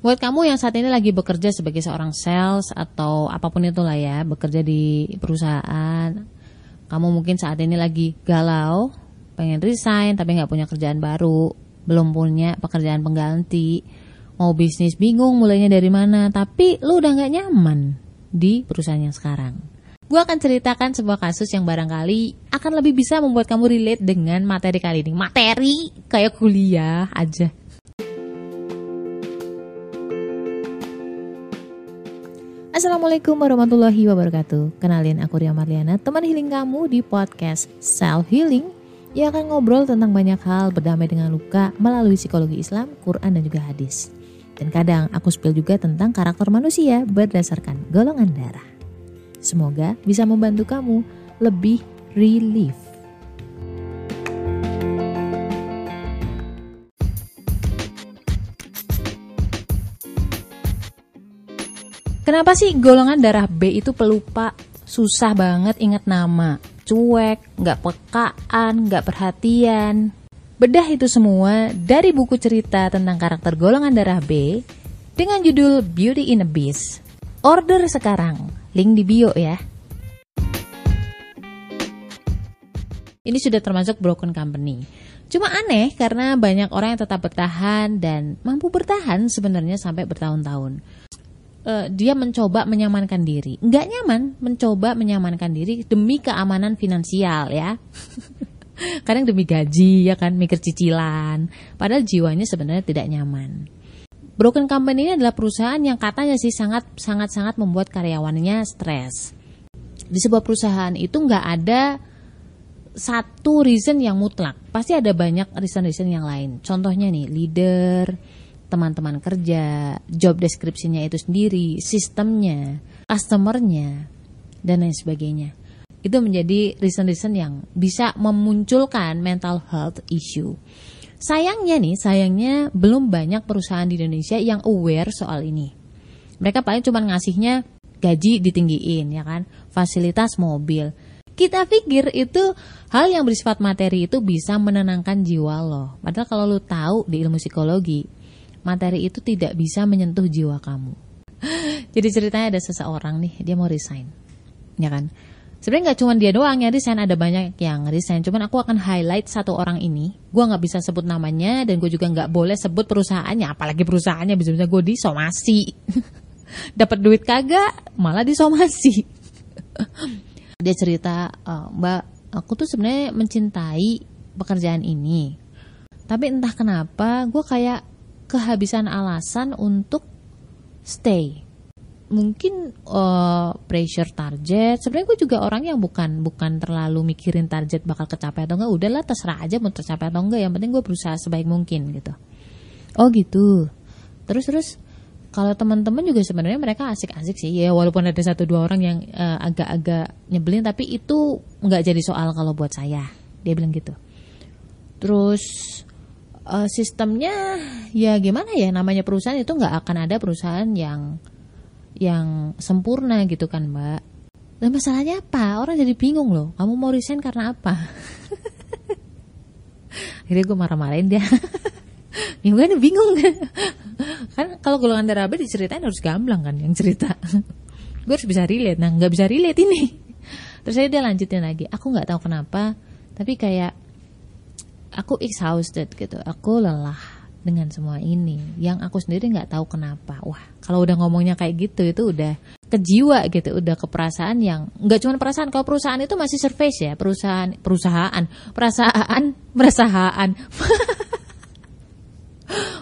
Buat kamu yang saat ini lagi bekerja sebagai seorang sales atau apa pun itulah ya, bekerja di perusahaan, kamu mungkin saat ini lagi galau, pengen resign tapi nggak punya kerjaan baru, belum punya pekerjaan pengganti, mau bisnis bingung mulainya dari mana, tapi lu udah nggak nyaman di perusahaan yang sekarang. Gue akan ceritakan sebuah kasus yang barangkali akan lebih bisa membuat kamu relate dengan materi kali ini. Materi kayak kuliah aja. Assalamualaikum warahmatullahi wabarakatuh. Kenalin aku Ria Marliana, teman healing kamu di podcast Self Healing Yang akan ngobrol tentang banyak hal berdamai dengan luka melalui psikologi Islam, Quran dan juga hadis. Dan kadang aku spill juga tentang karakter manusia berdasarkan golongan darah. Semoga bisa membantu kamu lebih relief Kenapa sih golongan darah B itu pelupa? Susah banget ingat nama. Cuek, nggak pekaan, nggak perhatian. Bedah itu semua dari buku cerita tentang karakter golongan darah B dengan judul Beauty in a Beast. Order sekarang, link di bio ya. Ini sudah termasuk broken company. Cuma aneh karena banyak orang yang tetap bertahan dan mampu bertahan sebenarnya sampai bertahun-tahun uh, dia mencoba menyamankan diri. Nggak nyaman mencoba menyamankan diri demi keamanan finansial ya. Kadang demi gaji ya kan, mikir cicilan. Padahal jiwanya sebenarnya tidak nyaman. Broken company ini adalah perusahaan yang katanya sih sangat sangat sangat membuat karyawannya stres. Di sebuah perusahaan itu nggak ada satu reason yang mutlak. Pasti ada banyak reason-reason yang lain. Contohnya nih, leader, teman-teman kerja, job deskripsinya itu sendiri, sistemnya, customernya, dan lain sebagainya. Itu menjadi reason-reason yang bisa memunculkan mental health issue. Sayangnya nih, sayangnya belum banyak perusahaan di Indonesia yang aware soal ini. Mereka paling cuma ngasihnya gaji ditinggiin, ya kan, fasilitas mobil. Kita pikir itu hal yang bersifat materi itu bisa menenangkan jiwa lo. Padahal kalau lo tahu di ilmu psikologi, materi itu tidak bisa menyentuh jiwa kamu. Jadi ceritanya ada seseorang nih, dia mau resign. Ya kan? Sebenarnya nggak cuma dia doang yang resign, ada banyak yang resign. Cuman aku akan highlight satu orang ini. Gue nggak bisa sebut namanya dan gue juga nggak boleh sebut perusahaannya. Apalagi perusahaannya bisa-bisa gue disomasi. Dapat duit kagak, malah disomasi. dia cerita, e, Mbak, aku tuh sebenarnya mencintai pekerjaan ini. Tapi entah kenapa, gue kayak kehabisan alasan untuk stay. Mungkin uh, pressure target. Sebenarnya gue juga orang yang bukan bukan terlalu mikirin target bakal kecapai atau enggak udahlah terserah aja mau tercapai atau enggak yang penting gue berusaha sebaik mungkin gitu. Oh gitu. Terus terus kalau teman-teman juga sebenarnya mereka asik-asik sih. Ya walaupun ada satu dua orang yang uh, agak-agak nyebelin tapi itu nggak jadi soal kalau buat saya. Dia bilang gitu. Terus uh, sistemnya ya gimana ya namanya perusahaan itu nggak akan ada perusahaan yang yang sempurna gitu kan mbak. Dan masalahnya apa? Orang jadi bingung loh. Kamu mau resign karena apa? Akhirnya gue marah-marahin dia. Ya gue bingung. Kan kan kalau golongan darah B diceritain harus gamblang kan yang cerita. Gue harus bisa relate. Nah nggak bisa relate ini. Terus saya dia lanjutin lagi. Aku nggak tahu kenapa tapi kayak aku exhausted gitu. Aku lelah dengan semua ini. Yang aku sendiri nggak tahu kenapa. Wah kalau udah ngomongnya kayak gitu itu udah ke jiwa gitu. Udah ke perasaan yang nggak cuma perasaan kalau perusahaan itu masih surface ya. Perusahaan perusahaan perasaan perasaan.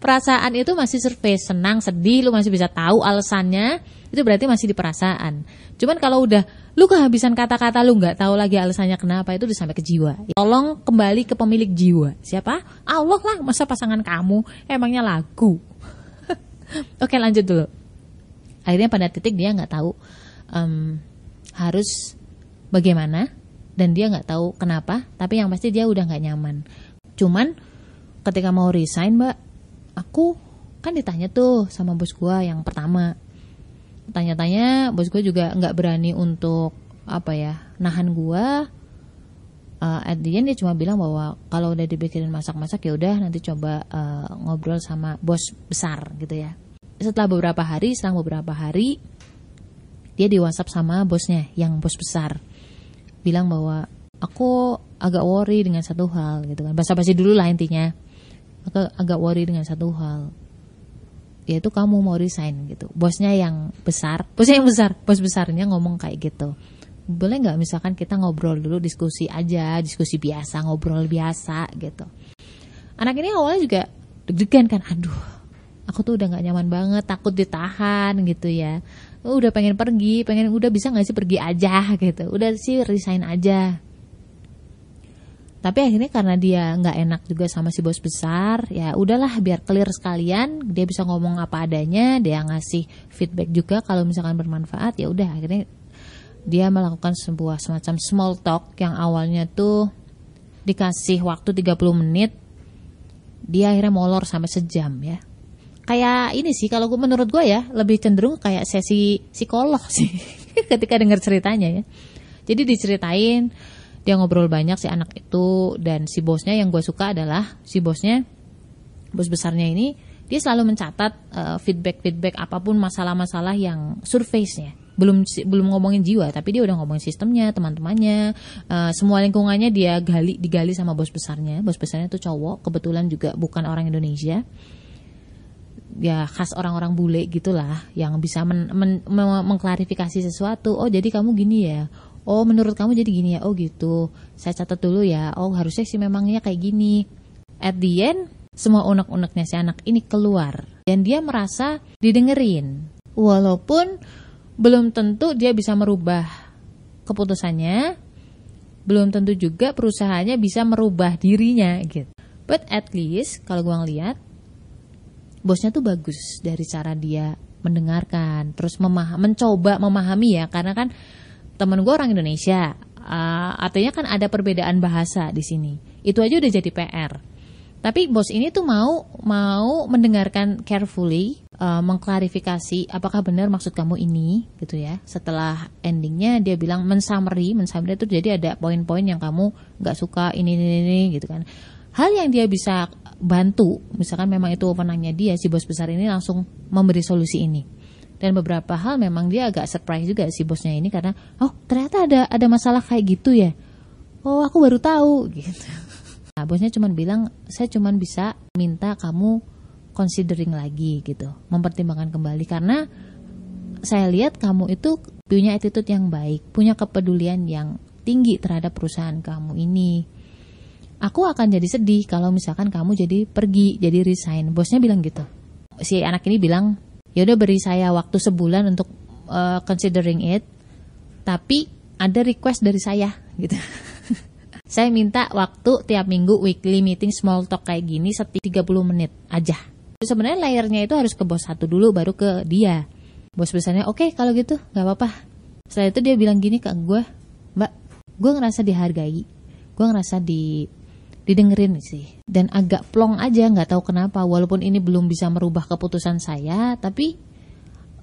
Perasaan itu masih surface. Senang sedih lu masih bisa tahu alasannya. Itu berarti masih di perasaan. Cuman kalau udah lu kehabisan kata-kata lu nggak tahu lagi alasannya kenapa itu udah sampai ke jiwa. Tolong kembali ke pemilik jiwa. Siapa? Allah lah masa pasangan kamu? Emangnya lagu oke lanjut dulu. Akhirnya pada titik dia nggak tahu um, harus bagaimana dan dia nggak tahu kenapa tapi yang pasti dia udah nggak nyaman. Cuman ketika mau resign mbak aku kan ditanya tuh sama bos gua yang pertama tanya-tanya bos gue juga nggak berani untuk apa ya nahan gue uh, at the end dia cuma bilang bahwa kalau udah dipikirin masak-masak ya udah nanti coba uh, ngobrol sama bos besar gitu ya setelah beberapa hari, selang beberapa hari, dia di WhatsApp sama bosnya, yang bos besar, bilang bahwa aku agak worry dengan satu hal gitu kan. Basa-basi dulu lah intinya. Aku agak worry dengan satu hal. Yaitu kamu mau resign gitu. Bosnya yang besar, bosnya yang besar, bos besarnya ngomong kayak gitu. Boleh nggak misalkan kita ngobrol dulu diskusi aja diskusi biasa ngobrol biasa gitu. Anak ini awalnya juga deg-degan kan aduh aku tuh udah nggak nyaman banget takut ditahan gitu ya. Udah pengen pergi pengen udah bisa nggak sih pergi aja? gitu. Udah sih resign aja tapi akhirnya karena dia nggak enak juga sama si bos besar ya udahlah biar clear sekalian dia bisa ngomong apa adanya dia ngasih feedback juga kalau misalkan bermanfaat ya udah akhirnya dia melakukan sebuah semacam small talk yang awalnya tuh dikasih waktu 30 menit dia akhirnya molor sampai sejam ya. Kayak ini sih kalau gue menurut gue ya lebih cenderung kayak sesi psikolog sih ketika dengar ceritanya ya. Jadi diceritain dia ngobrol banyak si anak itu dan si bosnya yang gue suka adalah si bosnya bos besarnya ini dia selalu mencatat uh, feedback feedback apa pun masalah-masalah yang surface-nya. Belum belum ngomongin jiwa tapi dia udah ngomongin sistemnya teman-temannya uh, semua lingkungannya dia gali digali sama bos besarnya. Bos besarnya tuh cowok kebetulan juga bukan orang Indonesia. Ya khas orang-orang bule gitulah yang bisa men, men, men, mengklarifikasi sesuatu. Oh jadi kamu gini ya oh menurut kamu jadi gini ya? Oh gitu. Saya catat dulu ya. Oh harusnya sih memangnya kayak gini. At the end semua unek-uneknya si anak ini keluar. Dan dia merasa didengerin. Walaupun belum tentu dia bisa merubah keputusannya, belum tentu juga perusahaannya bisa merubah dirinya gitu. But at least kalau gue ngeliat bosnya tuh bagus dari cara dia mendengarkan, terus memah mencoba memahami ya, karena kan temen gue orang Indonesia, uh, artinya kan ada perbedaan bahasa di sini. Itu aja udah jadi PR. Tapi bos ini tuh mau mau mendengarkan carefully, uh, mengklarifikasi apakah benar maksud kamu ini, gitu ya. Setelah endingnya dia bilang mensummary, mensummary itu jadi ada poin-poin yang kamu nggak suka ini, ini ini gitu kan. Hal yang dia bisa bantu, misalkan memang itu wewenangnya dia, si bos besar ini langsung memberi solusi ini. Dan beberapa hal memang dia agak surprise juga si bosnya ini karena oh ternyata ada ada masalah kayak gitu ya. Oh aku baru tahu gitu. Nah, bosnya cuma bilang, saya cuma bisa minta kamu considering lagi gitu, mempertimbangkan kembali karena saya lihat kamu itu punya attitude yang baik, punya kepedulian yang tinggi terhadap perusahaan kamu ini. Aku akan jadi sedih kalau misalkan kamu jadi pergi, jadi resign. Bosnya bilang gitu. Si anak ini bilang, ya udah beri saya waktu sebulan untuk uh, considering it, tapi ada request dari saya gitu. Saya minta waktu tiap minggu weekly meeting small talk kayak gini setiap 30 menit aja. Sebenarnya layernya itu harus ke bos satu dulu baru ke dia. Bos besarnya oke okay, kalau gitu nggak apa-apa. Setelah itu dia bilang gini ke gue, Mbak, gue ngerasa dihargai, gue ngerasa di didengerin sih dan agak plong aja nggak tahu kenapa walaupun ini belum bisa merubah keputusan saya tapi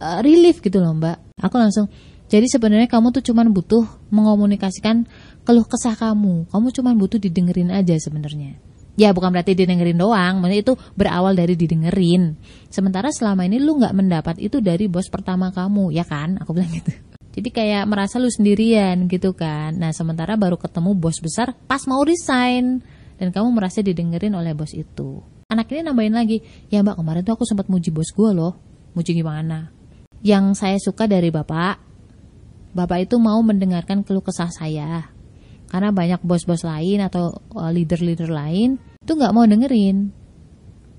uh, relief gitu loh mbak aku langsung jadi sebenarnya kamu tuh cuman butuh mengomunikasikan keluh kesah kamu. Kamu cuma butuh didengerin aja sebenarnya. Ya bukan berarti didengerin doang, maksudnya itu berawal dari didengerin. Sementara selama ini lu nggak mendapat itu dari bos pertama kamu, ya kan? Aku bilang gitu. Jadi kayak merasa lu sendirian gitu kan. Nah sementara baru ketemu bos besar pas mau resign dan kamu merasa didengerin oleh bos itu. Anak ini nambahin lagi, ya mbak kemarin tuh aku sempat muji bos gue loh. Muji gimana? Yang saya suka dari bapak, bapak itu mau mendengarkan keluh kesah saya karena banyak bos-bos lain atau uh, leader-leader lain itu nggak mau dengerin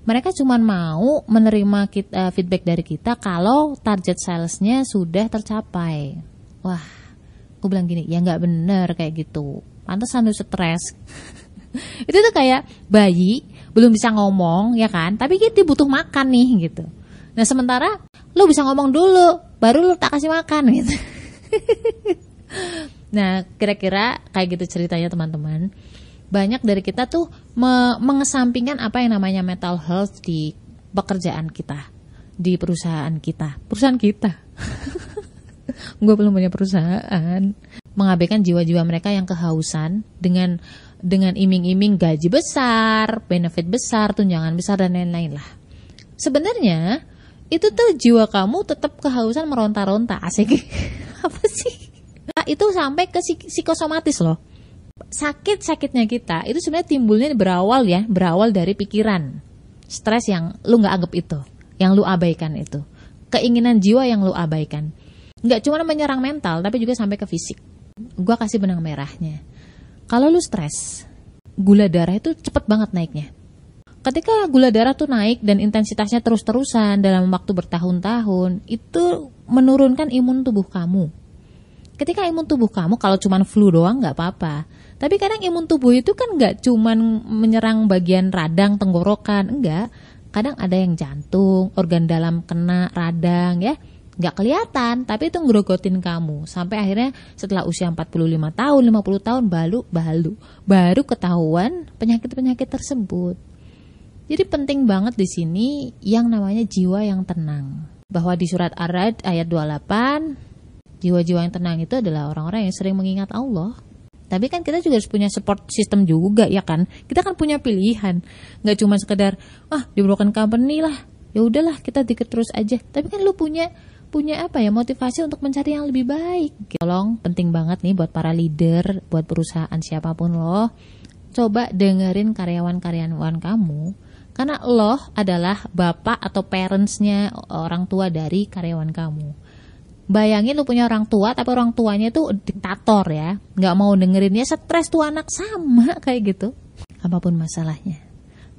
mereka cuma mau menerima kita, uh, feedback dari kita kalau target salesnya sudah tercapai wah aku bilang gini ya nggak bener kayak gitu pantesan lu stres itu tuh kayak bayi belum bisa ngomong ya kan tapi kita butuh makan nih gitu nah sementara lu bisa ngomong dulu baru lu tak kasih makan gitu Nah, kira-kira kayak gitu ceritanya teman-teman. Banyak dari kita tuh me mengesampingkan apa yang namanya mental health di pekerjaan kita, di perusahaan kita. Perusahaan kita. Gue belum punya perusahaan. Mengabaikan jiwa-jiwa mereka yang kehausan dengan dengan iming-iming gaji besar, benefit besar, tunjangan besar dan lain-lain lah. Sebenarnya itu tuh jiwa kamu tetap kehausan meronta-ronta asik. Apa sih? Nah, itu sampai ke psikosomatis loh. Sakit-sakitnya kita itu sebenarnya timbulnya berawal ya berawal dari pikiran. Stres yang lu nggak anggap itu yang lu abaikan itu. Keinginan jiwa yang lu abaikan. Nggak cuma menyerang mental tapi juga sampai ke fisik. Gua kasih benang merahnya kalau lu stres gula darah itu cepet banget naiknya Ketika gula darah tuh naik dan intensitasnya terus-terusan dalam waktu bertahun-tahun, itu menurunkan imun tubuh kamu. Ketika imun tubuh kamu kalau cuma flu doang nggak apa-apa. Tapi kadang imun tubuh itu kan nggak cuma menyerang bagian radang, tenggorokan, enggak. Kadang ada yang jantung, organ dalam kena radang ya nggak kelihatan tapi itu ngerogotin kamu sampai akhirnya setelah usia 45 tahun 50 tahun baru baru baru ketahuan penyakit-penyakit tersebut jadi penting banget di sini yang namanya jiwa yang tenang. Bahwa di surat Ar-Ra'd ayat 28, jiwa-jiwa yang tenang itu adalah orang-orang yang sering mengingat Allah. Tapi kan kita juga harus punya support system juga ya kan. Kita kan punya pilihan. Nggak cuma sekedar, ah di broken company lah. Ya udahlah kita dikit terus aja. Tapi kan lu punya punya apa ya motivasi untuk mencari yang lebih baik. Tolong penting banget nih buat para leader, buat perusahaan siapa pun loh. Coba dengerin karyawan-karyawan kamu karena lo adalah bapak atau parentsnya orang tua dari karyawan kamu. Bayangin lo punya orang tua tapi orang tuanya tuh diktator ya. Nggak mau dengerin ya stres tuh anak sama kayak gitu. Apa pun masalahnya.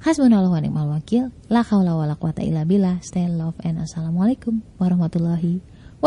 Hasbunallahu wa ni'mal wakil. La haula wala quwata illa billah. Stay love and assalamualaikum warahmatullahi